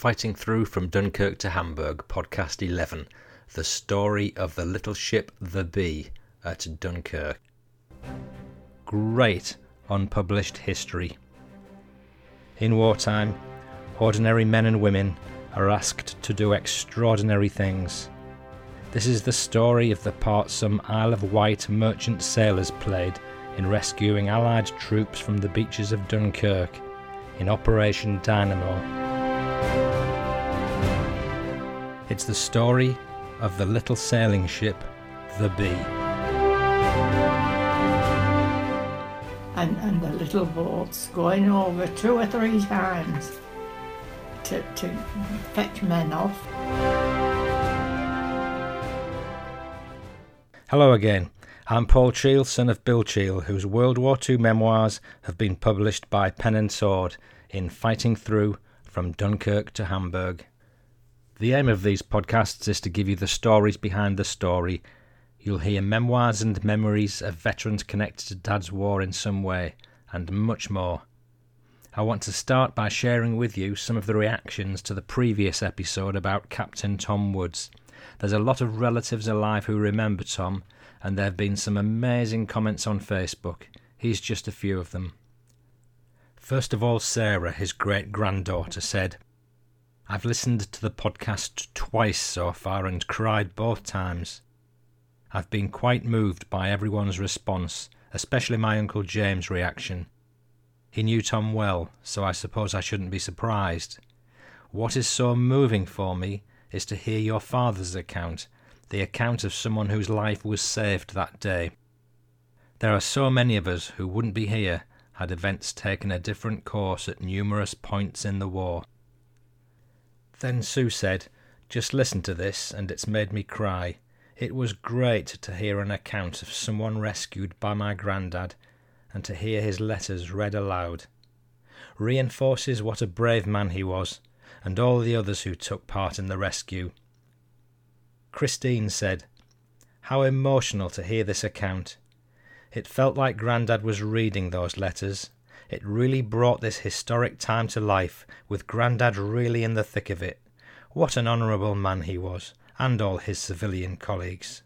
Fighting Through from Dunkirk to Hamburg, Podcast 11 The Story of the Little Ship the Bee at Dunkirk. Great unpublished history. In wartime, ordinary men and women are asked to do extraordinary things. This is the story of the part some Isle of Wight merchant sailors played in rescuing Allied troops from the beaches of Dunkirk in Operation Dynamo. It's the story of the little sailing ship, the Bee. And, and the little boats going over two or three times to, to fetch men off. Hello again. I'm Paul Cheall, son of Bill Cheall, whose World War II memoirs have been published by Pen and Sword in Fighting Through from Dunkirk to Hamburg. The aim of these podcasts is to give you the stories behind the story. You'll hear memoirs and memories of veterans connected to Dad's war in some way, and much more. I want to start by sharing with you some of the reactions to the previous episode about Captain Tom Woods. There's a lot of relatives alive who remember Tom, and there have been some amazing comments on Facebook. Here's just a few of them. First of all, Sarah, his great granddaughter, said, I've listened to the podcast twice so far and cried both times. I've been quite moved by everyone's response, especially my Uncle James' reaction. He knew Tom well, so I suppose I shouldn't be surprised. What is so moving for me is to hear your father's account, the account of someone whose life was saved that day. There are so many of us who wouldn't be here had events taken a different course at numerous points in the war. Then Sue said, Just listen to this, and it's made me cry. It was great to hear an account of someone rescued by my grandad, and to hear his letters read aloud. Reinforces what a brave man he was, and all the others who took part in the rescue. Christine said, How emotional to hear this account. It felt like Grandad was reading those letters, it really brought this historic time to life, with Grandad really in the thick of it. What an honourable man he was, and all his civilian colleagues.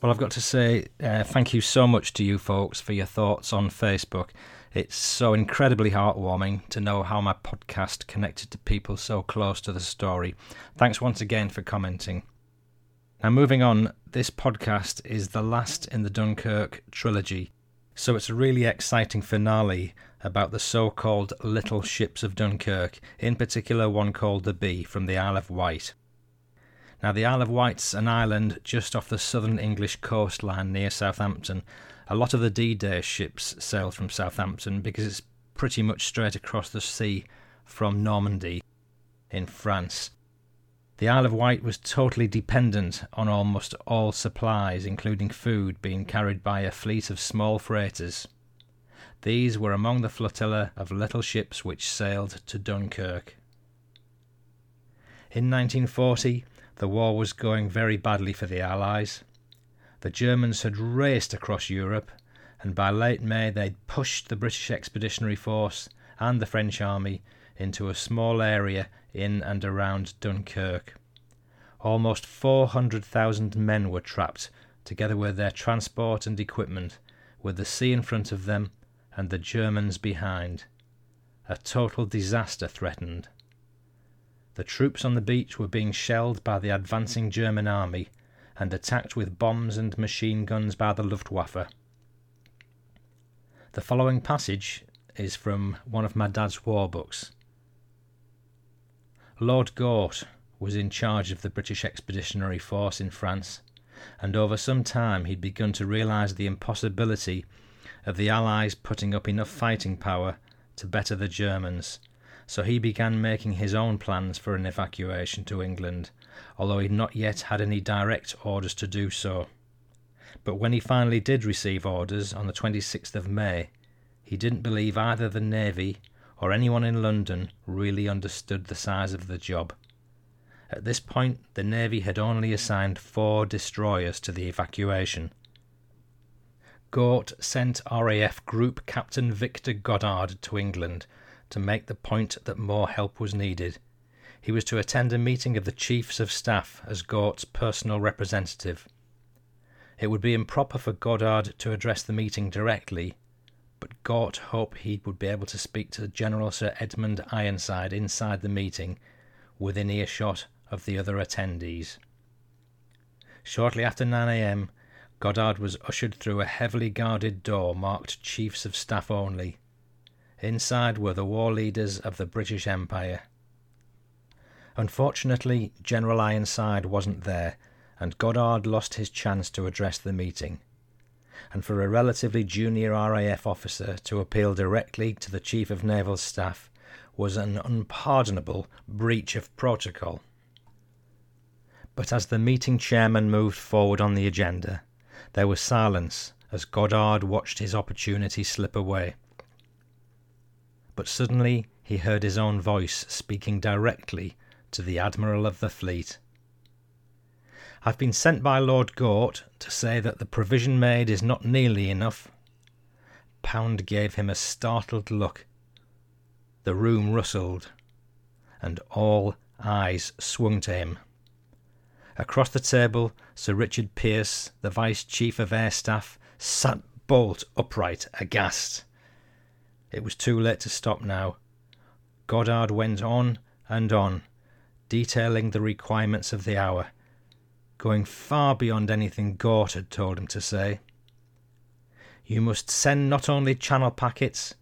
Well, I've got to say uh, thank you so much to you folks for your thoughts on Facebook. It's so incredibly heartwarming to know how my podcast connected to people so close to the story. Thanks once again for commenting. Now, moving on, this podcast is the last in the Dunkirk trilogy. So it's a really exciting finale about the so called little ships of Dunkirk, in particular one called the Bee from the Isle of Wight. Now, the Isle of Wight's an island just off the southern English coastline near Southampton. A lot of the D Day ships sailed from Southampton because it's pretty much straight across the sea from Normandy in France. The Isle of Wight was totally dependent on almost all supplies, including food, being carried by a fleet of small freighters. These were among the flotilla of little ships which sailed to Dunkirk. In 1940, the war was going very badly for the Allies. The Germans had raced across Europe, and by late May they'd pushed the British Expeditionary Force and the French army into a small area in and around Dunkirk. Almost 400,000 men were trapped, together with their transport and equipment, with the sea in front of them and the Germans behind. A total disaster threatened. The troops on the beach were being shelled by the advancing German army and attacked with bombs and machine guns by the Luftwaffe. The following passage is from one of my dad's war books. Lord Gort was in charge of the British Expeditionary Force in France, and over some time he'd begun to realise the impossibility of the Allies putting up enough fighting power to better the Germans, so he began making his own plans for an evacuation to England, although he'd not yet had any direct orders to do so. But when he finally did receive orders on the 26th of May, he didn't believe either the Navy or anyone in London really understood the size of the job. At this point, the Navy had only assigned four destroyers to the evacuation. Gort sent RAF Group Captain Victor Goddard to England to make the point that more help was needed. he was to attend a meeting of the Chiefs of Staff as Gort's personal representative. It would be improper for Goddard to address the meeting directly, but Gort hoped he would be able to speak to General Sir Edmund Ironside inside the meeting, within earshot of the other attendees. Shortly after 9 a.m., Goddard was ushered through a heavily guarded door marked Chiefs of Staff only. Inside were the war leaders of the British Empire. Unfortunately, General Ironside wasn't there, and Goddard lost his chance to address the meeting. And for a relatively junior RAF officer to appeal directly to the Chief of Naval Staff was an unpardonable breach of protocol. But as the meeting chairman moved forward on the agenda, there was silence as Goddard watched his opportunity slip away. But suddenly he heard his own voice speaking directly to the Admiral of the Fleet. I've been sent by Lord Gort to say that the provision made is not nearly enough. Pound gave him a startled look. The room rustled, and all eyes swung to him. Across the table, Sir Richard Peirse, the Vice Chief of Air Staff, sat bolt upright, aghast. It was too late to stop now. Goddard went on and on, detailing the requirements of the hour, going far beyond anything Gort had told him to say. You must send not only channel packets,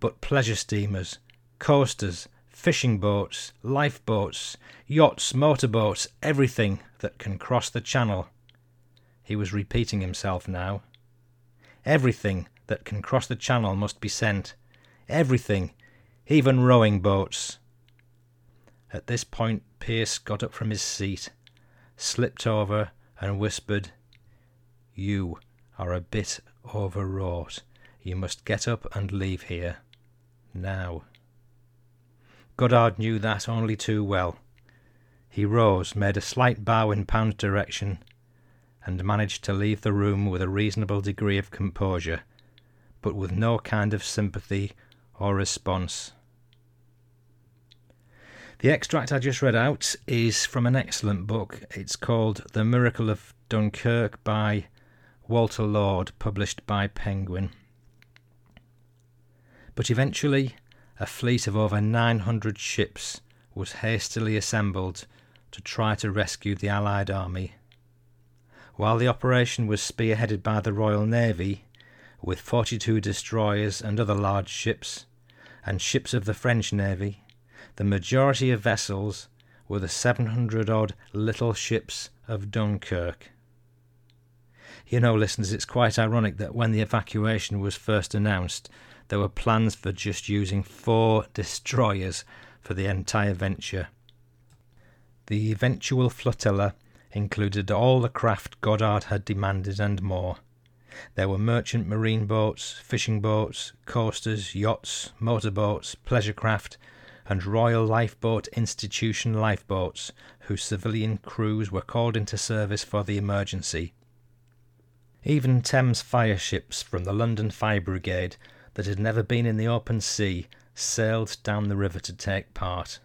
but pleasure steamers, coasters, fishing boats, lifeboats, yachts, motorboats, everything that can cross the channel. He was repeating himself now. Everything that can cross the channel must be sent. Everything, even rowing boats. At this point, Peirse got up from his seat, slipped over, and whispered, You are a bit overwrought. You must get up and leave here. Now. Goddard knew that only too well. He rose, made a slight bow in Pound's direction, and managed to leave the room with a reasonable degree of composure, but with no kind of sympathy or response. The extract I just read out is from an excellent book. It's called The Miracle of Dunkirk by Walter Lord, published by Penguin. But eventually, a fleet of over 900 ships was hastily assembled to try to rescue the Allied army. While the operation was spearheaded by the Royal Navy, with 42 destroyers and other large ships, and ships of the French Navy, the majority of vessels were the 700 odd little ships of Dunkirk. You know, listeners, it's quite ironic that when the evacuation was first announced, there were plans for just using four destroyers for the entire venture. The eventual flotilla included all the craft Goddard had demanded and more. There were merchant marine boats, fishing boats, coasters, yachts, motorboats, pleasure craft, and Royal Lifeboat Institution lifeboats, whose civilian crews were called into service for the emergency. Even Thames fire ships from the London Fire Brigade that had never been in the open sea sailed down the river to take part.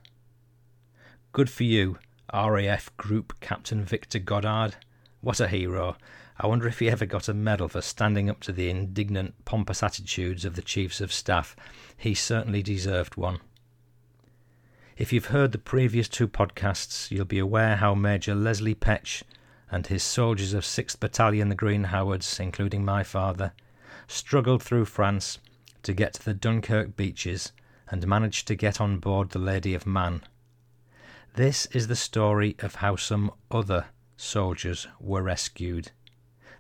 Good for you, RAF Group Captain Victor Goddard. What a hero! I wonder if he ever got a medal for standing up to the indignant, pompous attitudes of the Chiefs of Staff. He certainly deserved one. If you've heard the previous two podcasts, you'll be aware how Major Leslie Petch and his soldiers of 6th Battalion, the Green Howards, including my father, struggled through France to get to the Dunkirk beaches and managed to get on board the Lady of Man. This is the story of how some other soldiers were rescued.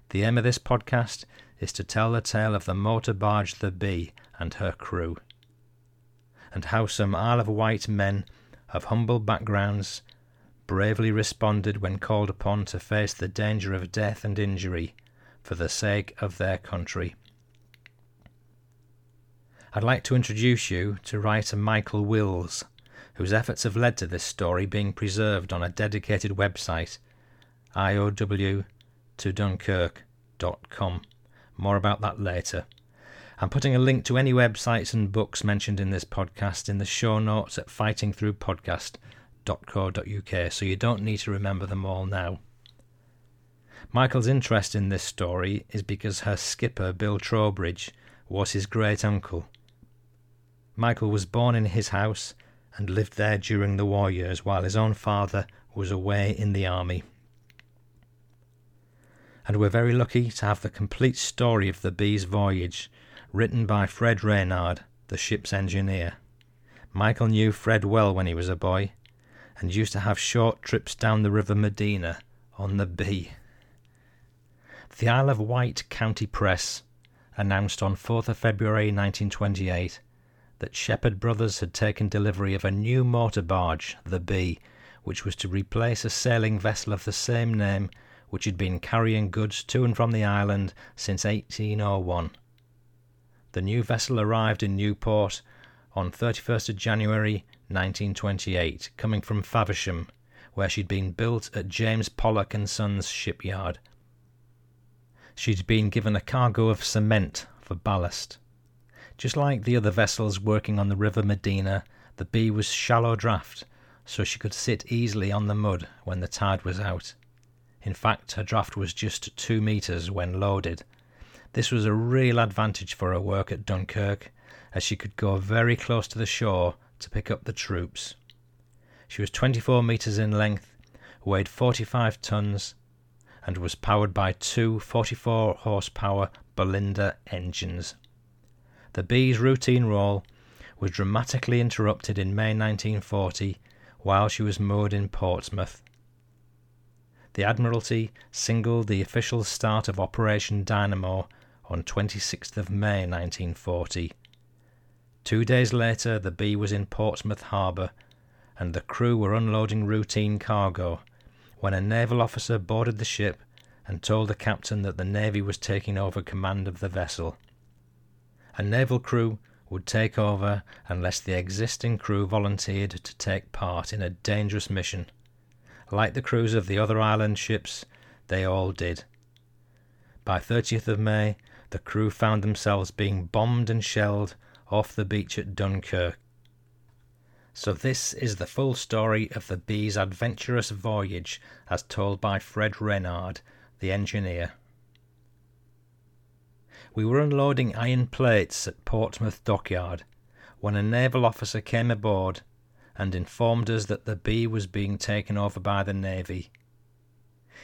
The aim of this podcast is to tell the tale of the motor barge The Bee and her crew and how some Isle of Wight men of humble backgrounds bravely responded when called upon to face the danger of death and injury for the sake of their country. I'd like to introduce you to writer Michael Wills, whose efforts have led to this story being preserved on a dedicated website, iow2dunkirk.com. More about that later. I'm putting a link to any websites and books mentioned in this podcast in the show notes at fightingthroughpodcast.co.uk, so you don't need to remember them all now. Michael's interest in this story is because her skipper, Bill Trowbridge, was his great uncle. Michael was born in his house and lived there during the war years while his own father was away in the army. And we're very lucky to have the complete story of the Bee's voyage written by Fred Reynard, the ship's engineer. Michael knew Fred well when he was a boy and used to have short trips down the River Medina on the Bee. The Isle of Wight County Press announced on 4th of February 1928 that Shepherd Brothers had taken delivery of a new motor barge, the Bee, which was to replace a sailing vessel of the same name which had been carrying goods to and from the island since 1801. The new vessel arrived in Newport on 31st of January 1928, coming from Faversham, where she'd been built at James Pollock and Sons shipyard. She'd been given a cargo of cement for ballast. Just like the other vessels working on the River Medina, the Bee was shallow draft, so she could sit easily on the mud when the tide was out. In fact, her draft was just two metres when loaded. This was a real advantage for her work at Dunkirk, as she could go very close to the shore to pick up the troops. She was 24 metres in length, weighed 45 tons, and was powered by two 44 horsepower Bolinder engines. The Bee's routine role was dramatically interrupted in May 1940 while she was moored in Portsmouth. The Admiralty singled the official start of Operation Dynamo on 26th of May 1940. Two days later, the Bee was in Portsmouth harbour, and the crew were unloading routine cargo when a naval officer boarded the ship and told the captain that the Navy was taking over command of the vessel. A naval crew would take over unless the existing crew volunteered to take part in a dangerous mission. Like the crews of the other island ships, they all did. By 30th of May, the crew found themselves being bombed and shelled off the beach at Dunkirk. So, this is the full story of the Bee's adventurous voyage as told by Fred Reynard, the engineer. We were unloading iron plates at Portsmouth Dockyard when a naval officer came aboard and informed us that the Bee was being taken over by the Navy.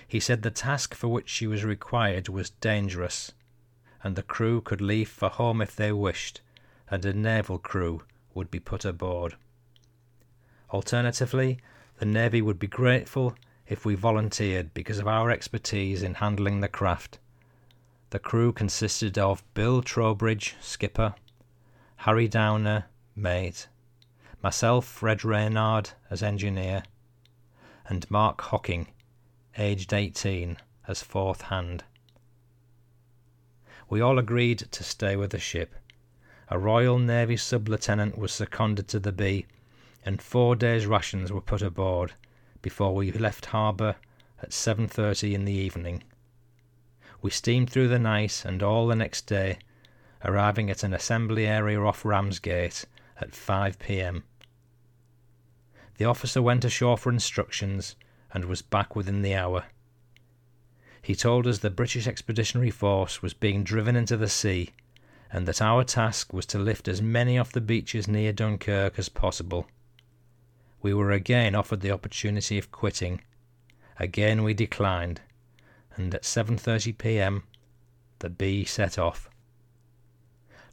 He said the task for which she was required was dangerous, and the crew could leave for home if they wished, and a naval crew would be put aboard. Alternatively, the Navy would be grateful if we volunteered because of our expertise in handling the craft. The crew consisted of Bill Trowbridge, skipper, Harry Downer, mate, myself, Fred Reynard, as engineer, and Mark Hocking, aged 18, as fourth hand. We all agreed to stay with the ship. A Royal Navy sub lieutenant was seconded to the Bee and four days' rations were put aboard before we left harbour at 7.30 in the evening. We steamed through the night and all the next day, arriving at an assembly area off Ramsgate at 5 p.m. The officer went ashore for instructions and was back within the hour. He told us the British Expeditionary Force was being driven into the sea and that our task was to lift as many off the beaches near Dunkirk as possible we were again offered the opportunity of quitting. Again we declined, and at 7:30 p.m. the Bee set off.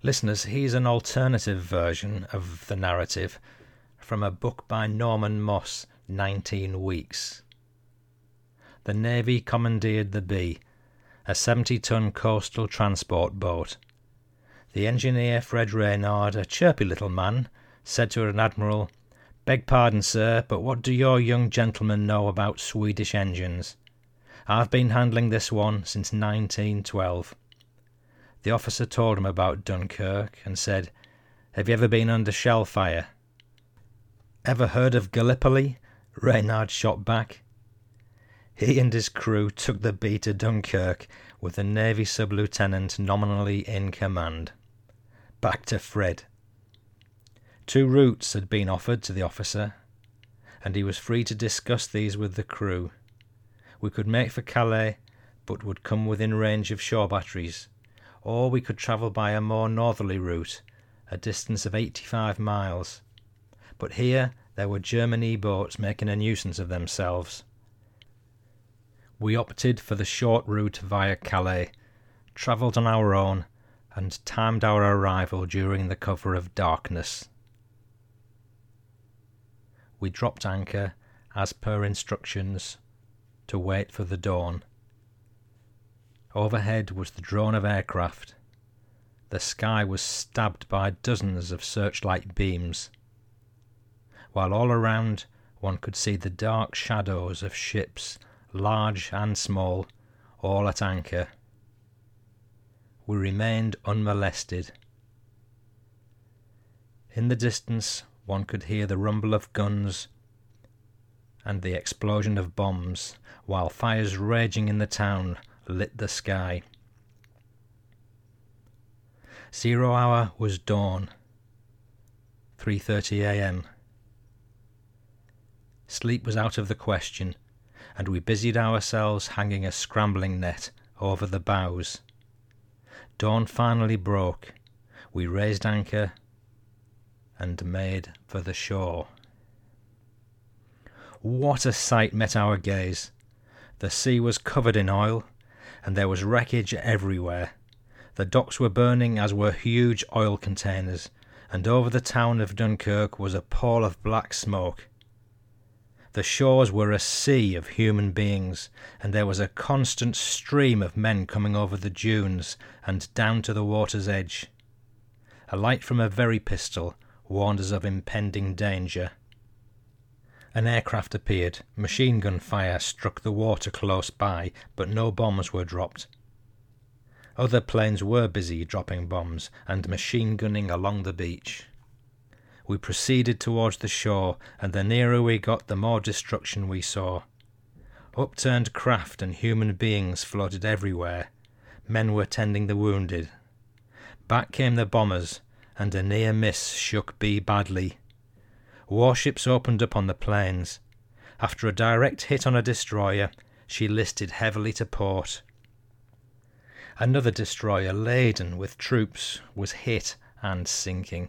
Listeners, here's an alternative version of the narrative from a book by Norman Moss, 19 Weeks. The Navy commandeered the Bee, a 70 ton coastal transport boat. The engineer, Fred Reynard, a chirpy little man, said to an admiral, Beg pardon, sir, but what do your young gentlemen know about Swedish engines? I've been handling this one since 1912. The officer told him about Dunkirk and said, Have you ever been under shell fire? Ever heard of Gallipoli? Reynard shot back. He and his crew took the Bee to Dunkirk with a Navy sub lieutenant nominally in command. Back to Fred. Two routes had been offered to the officer and he was free to discuss these with the crew. We could make for Calais, but would come within range of shore batteries, or we could travel by a more northerly route, a distance of 85 miles. But here there were German E boats making a nuisance of themselves. We opted for the short route via Calais, travelled on our own, and timed our arrival during the cover of darkness. We dropped anchor, as per instructions, to wait for the dawn. Overhead was the drone of aircraft. The sky was stabbed by dozens of searchlight beams, while all around one could see the dark shadows of ships, large and small, all at anchor. We remained unmolested. In the distance, one could hear the rumble of guns and the explosion of bombs, while fires raging in the town lit the sky. Zero hour was dawn. 3:30 a.m. Sleep was out of the question, and we busied ourselves hanging a scrambling net over the bows. Dawn finally broke. We raised anchor and made for the shore. What a sight met our gaze! The sea was covered in oil, and there was wreckage everywhere. The docks were burning as were huge oil containers, and over the town of Dunkirk was a pall of black smoke. The shores were a sea of human beings, and there was a constant stream of men coming over the dunes and down to the water's edge. A light from a very pistol warned us of impending danger. An aircraft appeared. Machine gun fire struck the water close by, but no bombs were dropped. Other planes were busy dropping bombs and machine gunning along the beach. We proceeded towards the shore, and the nearer we got, the more destruction we saw. Upturned craft and human beings floated everywhere. Men were tending the wounded. Back came the bombers, and a near miss shook Bee badly. Warships opened up on the planes. After a direct hit on a destroyer, she listed heavily to port. Another destroyer laden with troops was hit and sinking.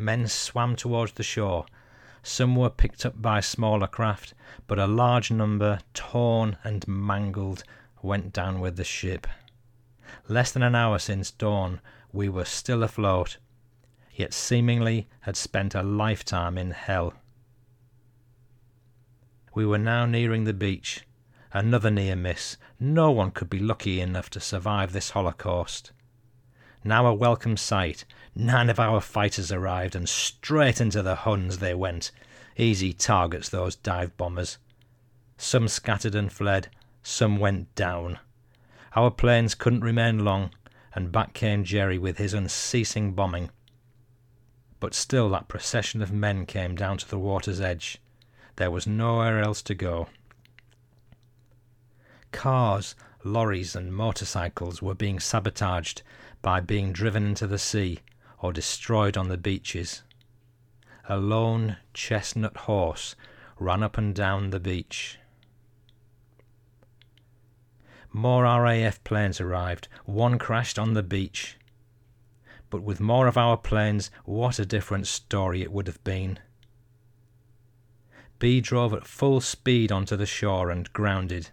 Men swam towards the shore. Some were picked up by smaller craft, but a large number, torn and mangled, went down with the ship. Less than an hour since dawn, we were still afloat, yet seemingly had spent a lifetime in hell. We were now nearing the beach. Another near miss. No one could be lucky enough to survive this holocaust. Now a welcome sight. Nine of our fighters arrived, and straight into the Huns they went. Easy targets, those dive bombers. Some scattered and fled, some went down. Our planes couldn't remain long, and back came Jerry with his unceasing bombing. But still that procession of men came down to the water's edge. There was nowhere else to go. Cars, lorries, and motorcycles were being sabotaged by being driven into the sea or destroyed on the beaches. A lone chestnut horse ran up and down the beach. More RAF planes arrived. One crashed on the beach. But with more of our planes, what a different story it would have been. Bee drove at full speed onto the shore and grounded.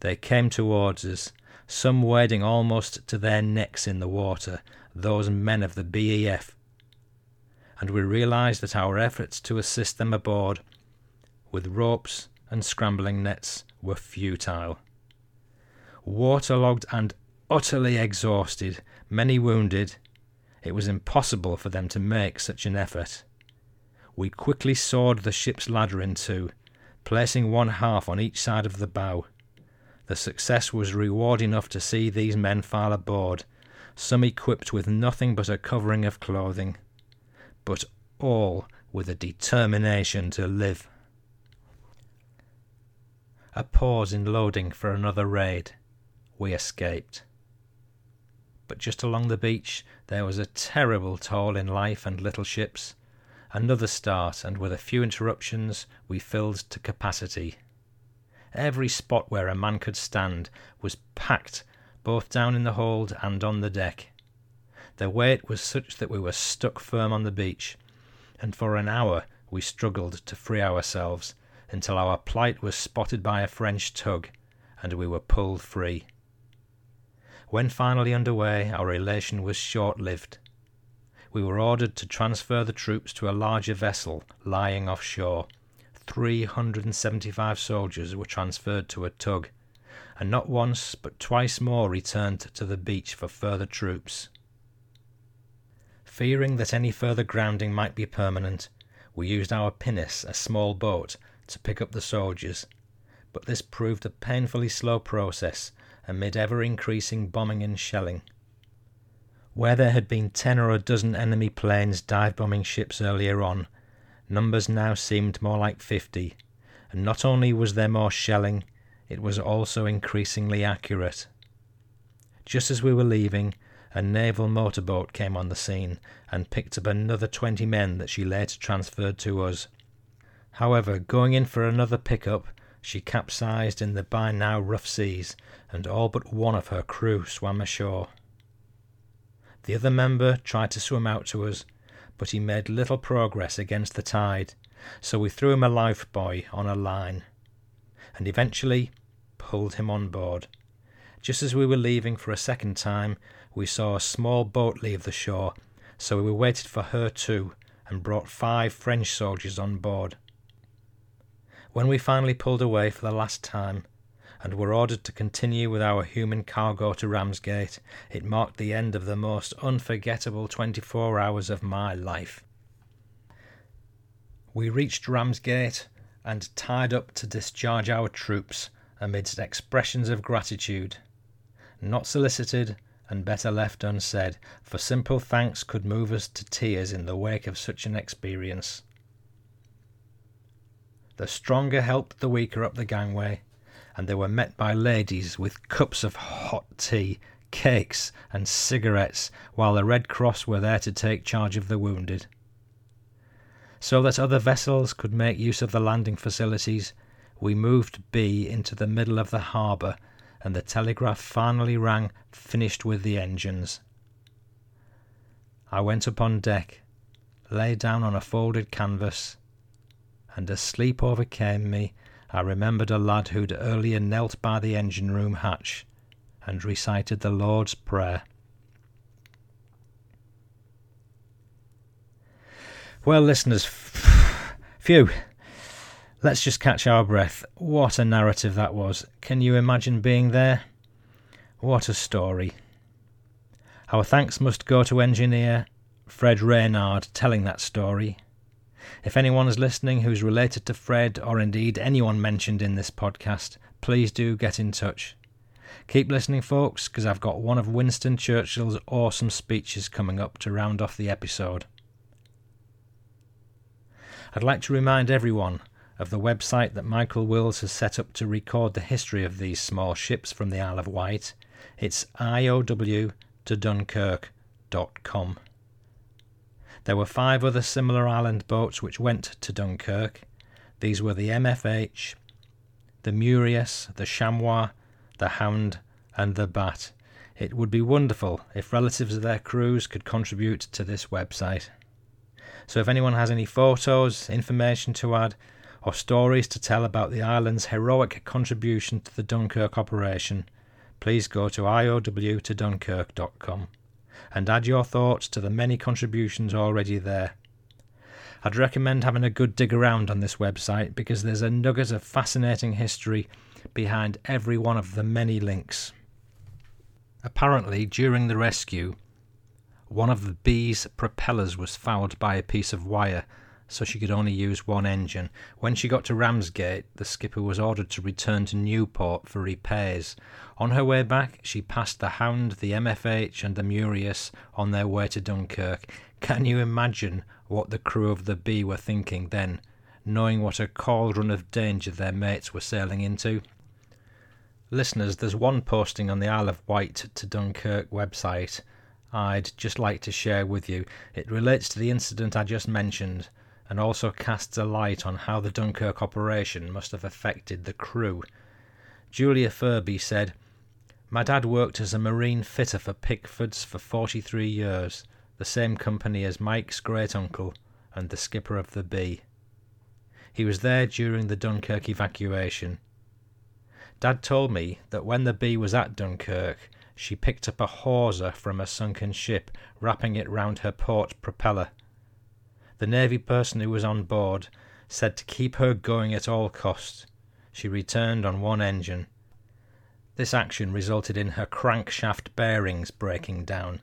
They came towards us, some wading almost to their necks in the water, those men of the BEF. And we realized that our efforts to assist them aboard, with ropes and scrambling nets, were futile. Waterlogged and utterly exhausted, many wounded, it was impossible for them to make such an effort. We quickly sawed the ship's ladder in two, placing one half on each side of the bow. The success was reward enough to see these men file aboard, some equipped with nothing but a covering of clothing, but all with a determination to live. A pause in loading for another raid. We escaped. But just along the beach there was a terrible toll in life and little ships. Another start, and with a few interruptions, we filled to capacity. Every spot where a man could stand was packed, both down in the hold and on the deck. The weight was such that we were stuck firm on the beach, and for an hour we struggled to free ourselves until our plight was spotted by a French tug and we were pulled free. When finally under way, our elation was short lived. We were ordered to transfer the troops to a larger vessel lying offshore. 375 soldiers were transferred to a tug, and not once but twice more returned to the beach for further troops. Fearing that any further grounding might be permanent, we used our pinnace, a small boat, to pick up the soldiers, but this proved a painfully slow process amid ever increasing bombing and shelling. Where there had been ten or a dozen enemy planes dive bombing ships earlier on, numbers now seemed more like fifty, and not only was there more shelling, it was also increasingly accurate. Just as we were leaving, a naval motorboat came on the scene and picked up another twenty men that she later transferred to us. However, going in for another pickup, she capsized in the by now rough seas, and all but one of her crew swam ashore. The other member tried to swim out to us, but he made little progress against the tide, so we threw him a lifebuoy on a line, and eventually pulled him on board. Just as we were leaving for a second time, we saw a small boat leave the shore, so we waited for her too, and brought five French soldiers on board. When we finally pulled away for the last time, and were ordered to continue with our human cargo to Ramsgate, it marked the end of the most unforgettable 24 hours of my life. We reached Ramsgate and tied up to discharge our troops amidst expressions of gratitude, not solicited and better left unsaid, for simple thanks could move us to tears in the wake of such an experience. The stronger helped the weaker up the gangway, and they were met by ladies with cups of hot tea, cakes, and cigarettes, while the Red Cross were there to take charge of the wounded. So that other vessels could make use of the landing facilities, we moved Bee into the middle of the harbour, and the telegraph finally rang finished with the engines. I went up on deck, lay down on a folded canvas, and as sleep overcame me, I remembered a lad who'd earlier knelt by the engine room hatch and recited the Lord's Prayer. Well, listeners, phew, let's just catch our breath. What a narrative that was. Can you imagine being there? What a story. Our thanks must go to engineer Fred Reynard telling that story. If anyone is listening who's related to Fred or indeed anyone mentioned in this podcast, please do get in touch. Keep listening, folks, because I've got one of Winston Churchill's awesome speeches coming up to round off the episode. I'd like to remind everyone of the website that Michael Wills has set up to record the history of these small ships from the Isle of Wight. It's iow to. There were five other similar island boats which went to Dunkirk. These were the MFH, the Murius, the Chamois, the Hound, and the Bat. It would be wonderful if relatives of their crews could contribute to this website. So if anyone has any photos, information to add, or stories to tell about the island's heroic contribution to the Dunkirk operation, please go to iow2dunkirk.com and add your thoughts to the many contributions already there. I'd recommend having a good dig around on this website because there's a nugget of fascinating history behind every one of the many links. Apparently, during the rescue, one of the bee's propellers was fouled by a piece of wire, so she could only use one engine. When she got to Ramsgate, the skipper was ordered to return to Newport for repairs. On her way back, she passed the Hound, the MFH, and the Murius on their way to Dunkirk. Can you imagine what the crew of the Bee were thinking then, knowing what a cauldron of danger their mates were sailing into? Listeners, there's one posting on the Isle of Wight to Dunkirk website I'd just like to share with you. It relates to the incident I just mentioned, and also casts a light on how the Dunkirk operation must have affected the crew. Julia Furby said, My dad worked as a marine fitter for Pickfords for 43 years, the same company as Mike's great uncle and the skipper of the Bee. He was there during the Dunkirk evacuation. Dad told me that when the Bee was at Dunkirk, she picked up a hawser from a sunken ship, wrapping it round her port propeller. The Navy person who was on board said to keep her going at all costs. She returned on one engine. This action resulted in her crankshaft bearings breaking down.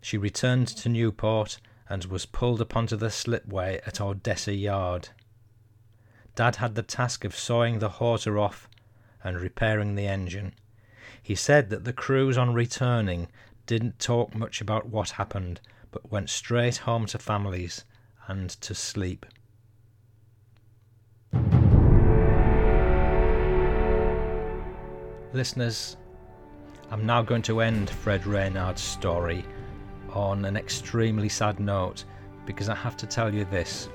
She returned to Newport and was pulled up onto the slipway at Odessa Yard. Dad had the task of sawing the hawser off and repairing the engine. He said that the crews on returning didn't talk much about what happened, but went straight home to families and to sleep. Listeners, I'm now going to end Fred Reynard's story on an extremely sad note because I have to tell you this.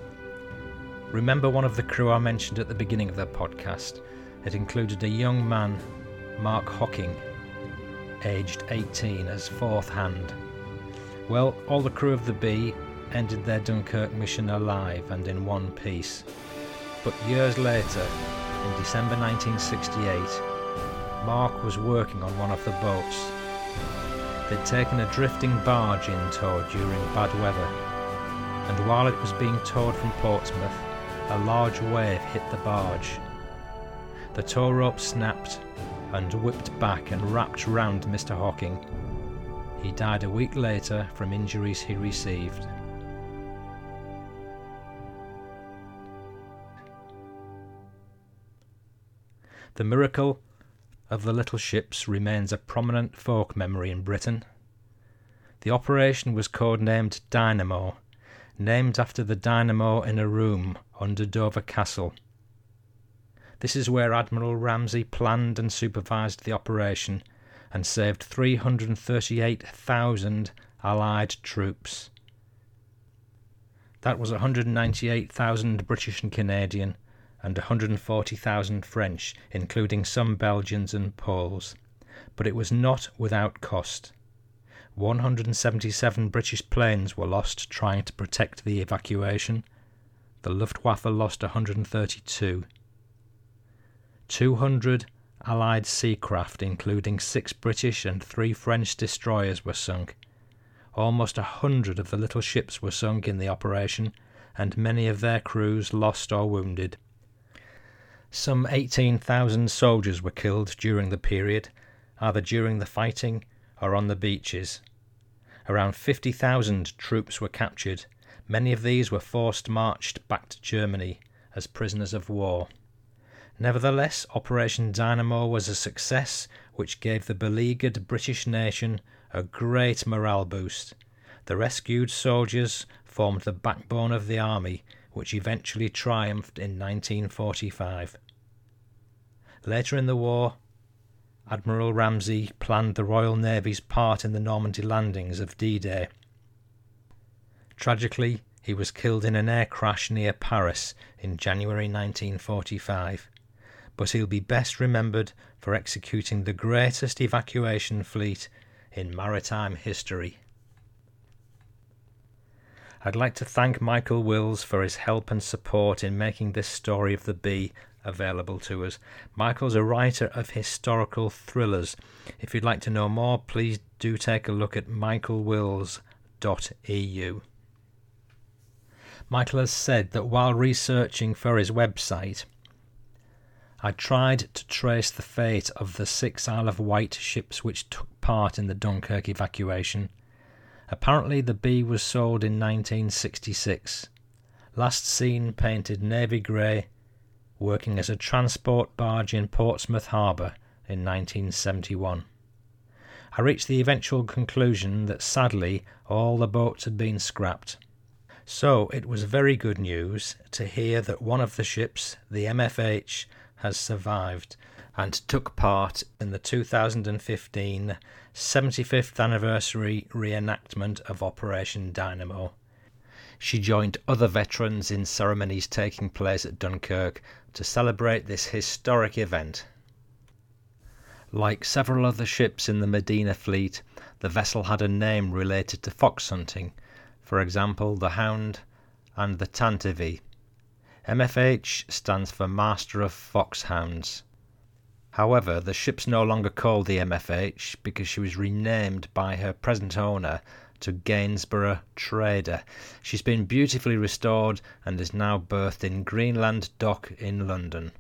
Remember one of the crew I mentioned at the beginning of the podcast? It included a young man, Mark Hocking, aged 18, as fourth hand. Well, all the crew of the Bee ended their Dunkirk mission alive and in one piece. But years later, in December 1968, Mark was working on one of the boats. They'd taken a drifting barge in tow during bad weather, and while it was being towed from Portsmouth, a large wave hit the barge. The tow rope snapped and whipped back and wrapped round Mr. Hocking. He died a week later from injuries he received. The miracle of the little ships remains a prominent folk memory in Britain. The operation was codenamed Dynamo, named after the dynamo in a room under Dover Castle. This is where Admiral Ramsay planned and supervised the operation and saved 338,000 Allied troops. That was 198,000 British and Canadian and 140,000 French, including some Belgians and Poles. But it was not without cost. 177 British planes were lost trying to protect the evacuation. The Luftwaffe lost 132. 200 Allied seacraft, including six British and three French destroyers, were sunk. Almost a hundred of the little ships were sunk in the operation, and many of their crews lost or wounded. Some 18,000 soldiers were killed during the period, either during the fighting or on the beaches. Around 50,000 troops were captured. Many of these were forced marched back to Germany as prisoners of war. Nevertheless, Operation Dynamo was a success which gave the beleaguered British nation a great morale boost. The rescued soldiers formed the backbone of the army which eventually triumphed in 1945. Later in the war, Admiral Ramsay planned the Royal Navy's part in the Normandy landings of D Day. Tragically, he was killed in an air crash near Paris in January 1945, but he'll be best remembered for executing the greatest evacuation fleet in maritime history. I'd like to thank Michael Wills for his help and support in making this story of the bee available to us. Michael's a writer of historical thrillers. If you'd like to know more, please do take a look at michaelwills.eu. Michael has said that while researching for his website, I tried to trace the fate of the six Isle of Wight ships which took part in the Dunkirk evacuation. Apparently, the Bee was sold in 1966. Last seen painted navy grey, working as a transport barge in Portsmouth Harbour in 1971. I reached the eventual conclusion that sadly all the boats had been scrapped. So it was very good news to hear that one of the ships, the MFH, has survived and took part in the 2015 75th anniversary reenactment of Operation Dynamo. She joined other veterans in ceremonies taking place at Dunkirk to celebrate this historic event. Like several other ships in the Medina fleet, the vessel had a name related to fox hunting, for example, the Hound and the Tantivy. MFH stands for Master of Foxhounds. However, the ship's no longer called the MFH because she was renamed by her present owner to Gainsborough Trader. She's been beautifully restored and is now berthed in Greenland Dock in London.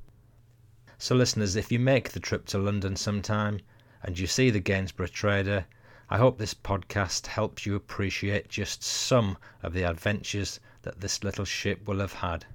So, listeners, if you make the trip to London sometime and you see the Gainsborough Trader, I hope this podcast helps you appreciate just some of the adventures that this little ship will have had.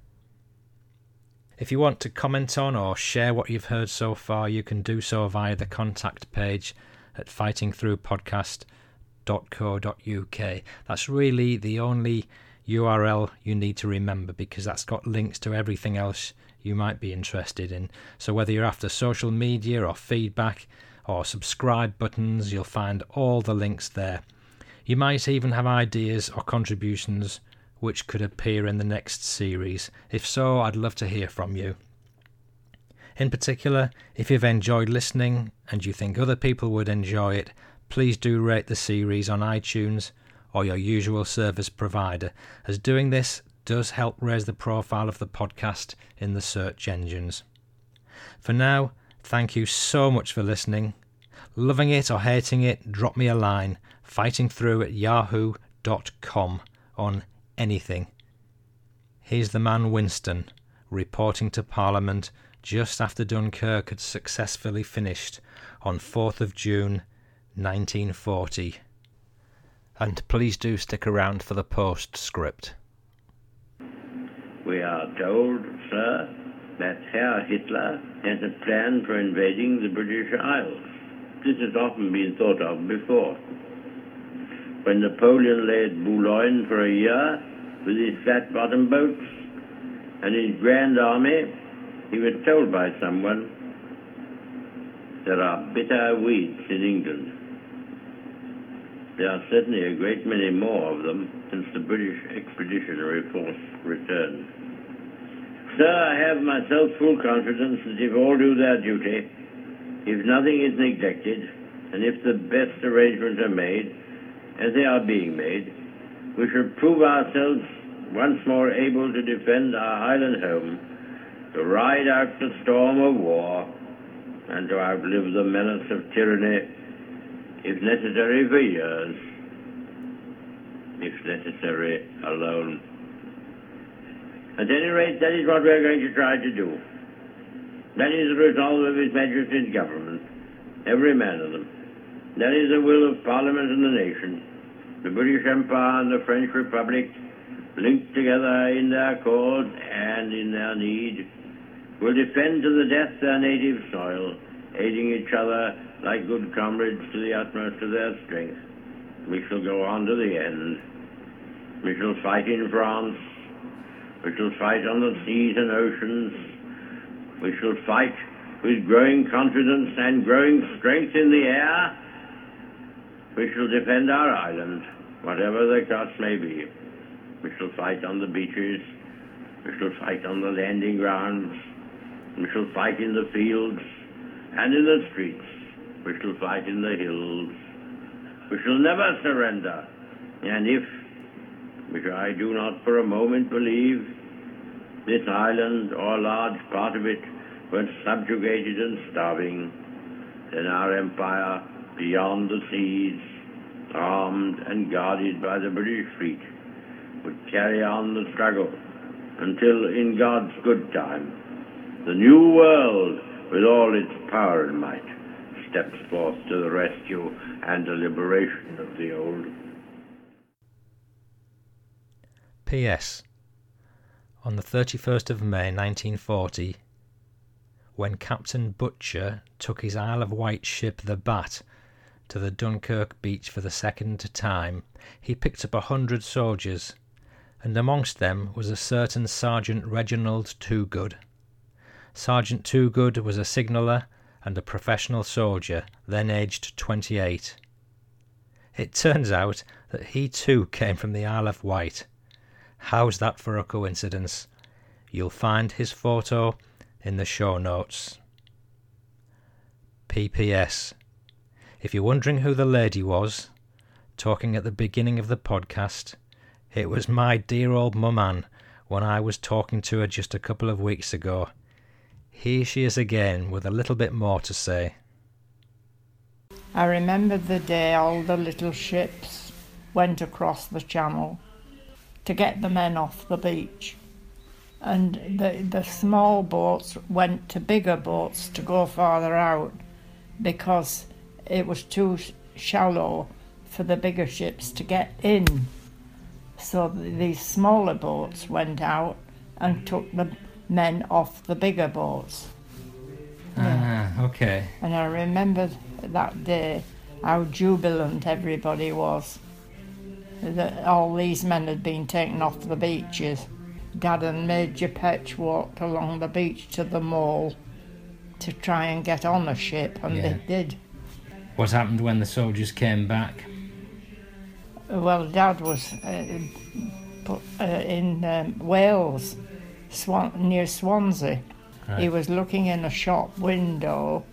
If you want to comment on or share what you've heard so far, you can do so via the contact page at fightingthroughpodcast.co.uk. That's really the only URL you need to remember because that's got links to everything else you might be interested in. So, whether you're after social media or feedback or subscribe buttons, you'll find all the links there. You might even have ideas or contributions which could appear in the next series. If so, I'd love to hear from you. In particular, if you've enjoyed listening and you think other people would enjoy it, please do rate the series on iTunes or your usual service provider, as doing this does help raise the profile of the podcast in the search engines. For now, thank you so much for listening. Loving it or hating it, drop me a line, fighting through at yahoo.com on anything. Here's the man Winston reporting to Parliament just after Dunkirk had successfully finished on 4th of June 1940. And please do stick around for the postscript. We are told, sir, that Herr Hitler has a plan for invading the British Isles. This has often been thought of before. When Napoleon lay at Boulogne for a year with his flat-bottomed boats and his grand army, he was told by someone, there are bitter weeds in England. There are certainly a great many more of them since the British Expeditionary Force returned. Sir, I have myself full confidence that if all do their duty, if nothing is neglected, and if the best arrangements are made, as they are being made, we shall prove ourselves once more able to defend our island home, to ride out the storm of war, and to outlive the menace of tyranny, if necessary for years, if necessary alone. At any rate, that is what we are going to try to do. That is the resolve of His Majesty's government, every man of them. That is the will of Parliament and the nation the British Empire and the French Republic, linked together in their cause and in their need, will defend to the death their native soil, aiding each other like good comrades to the utmost of their strength. We shall go on to the end. We shall fight in France. We shall fight on the seas and oceans. We shall fight with growing confidence and growing strength in the air. We shall defend our island whatever the cost may be. We shall fight on the beaches. We shall fight on the landing grounds. We shall fight in the fields and in the streets. We shall fight in the hills. We shall never surrender. And if, which I do not for a moment believe, this island or a large part of it were subjugated and starving, then our empire beyond the seas armed and guarded by the British fleet, would carry on the struggle until, in God's good time, the new world, with all its power and might, steps forth to the rescue and the liberation of the old. P.S. On the 31st of May 1940, when Captain Butcher took his Isle of Wight ship the Bat to the Dunkirk beach for the second time, he picked up a hundred soldiers, and amongst them was a certain Sergeant Reginald Toogood. Sergeant Toogood was a signaller and a professional soldier, then aged twenty eight. It turns out that he too came from the Isle of Wight. How's that for a coincidence? You'll find his photo in the show notes. PPS. If you're wondering who the lady was, talking at the beginning of the podcast, it was my dear old mum when I was talking to her just a couple of weeks ago. Here she is again with a little bit more to say. I remember the day all the little ships went across the channel to get the men off the beach. And the, the small boats went to bigger boats to go farther out because it was too shallow for the bigger ships to get in. So these smaller boats went out and took the men off the bigger boats. Ah, okay. And I remember that day how jubilant everybody was that all these men had been taken off the beaches. Dad and Major Petch walked along the beach to the mall to try and get on a ship, and Yeah. they did. What happened when the soldiers came back? Well, Dad was uh, uh, in um, Wales, Swan, near Swansea. He was looking in a shop window,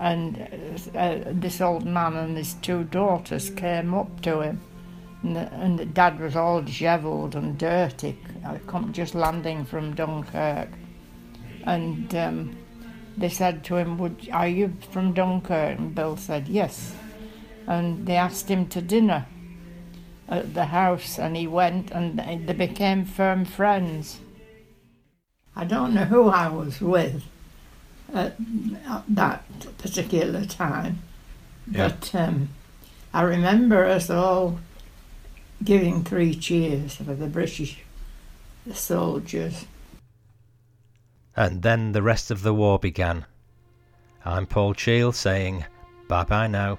and uh, this old man and his two daughters came up to him. And, and Dad was all dishevelled and dirty, uh, come, just landing from Dunkirk. And um, they said to him, Would, Are you from Dunkirk? And Bill said, Yes. And they asked him to dinner at the house, and he went, and they became firm friends. I don't know who I was with at, at that particular time, Yeah. but um, I remember us all giving three cheers for the British soldiers. And then the rest of the war began. I'm Paul Cheall saying bye bye now.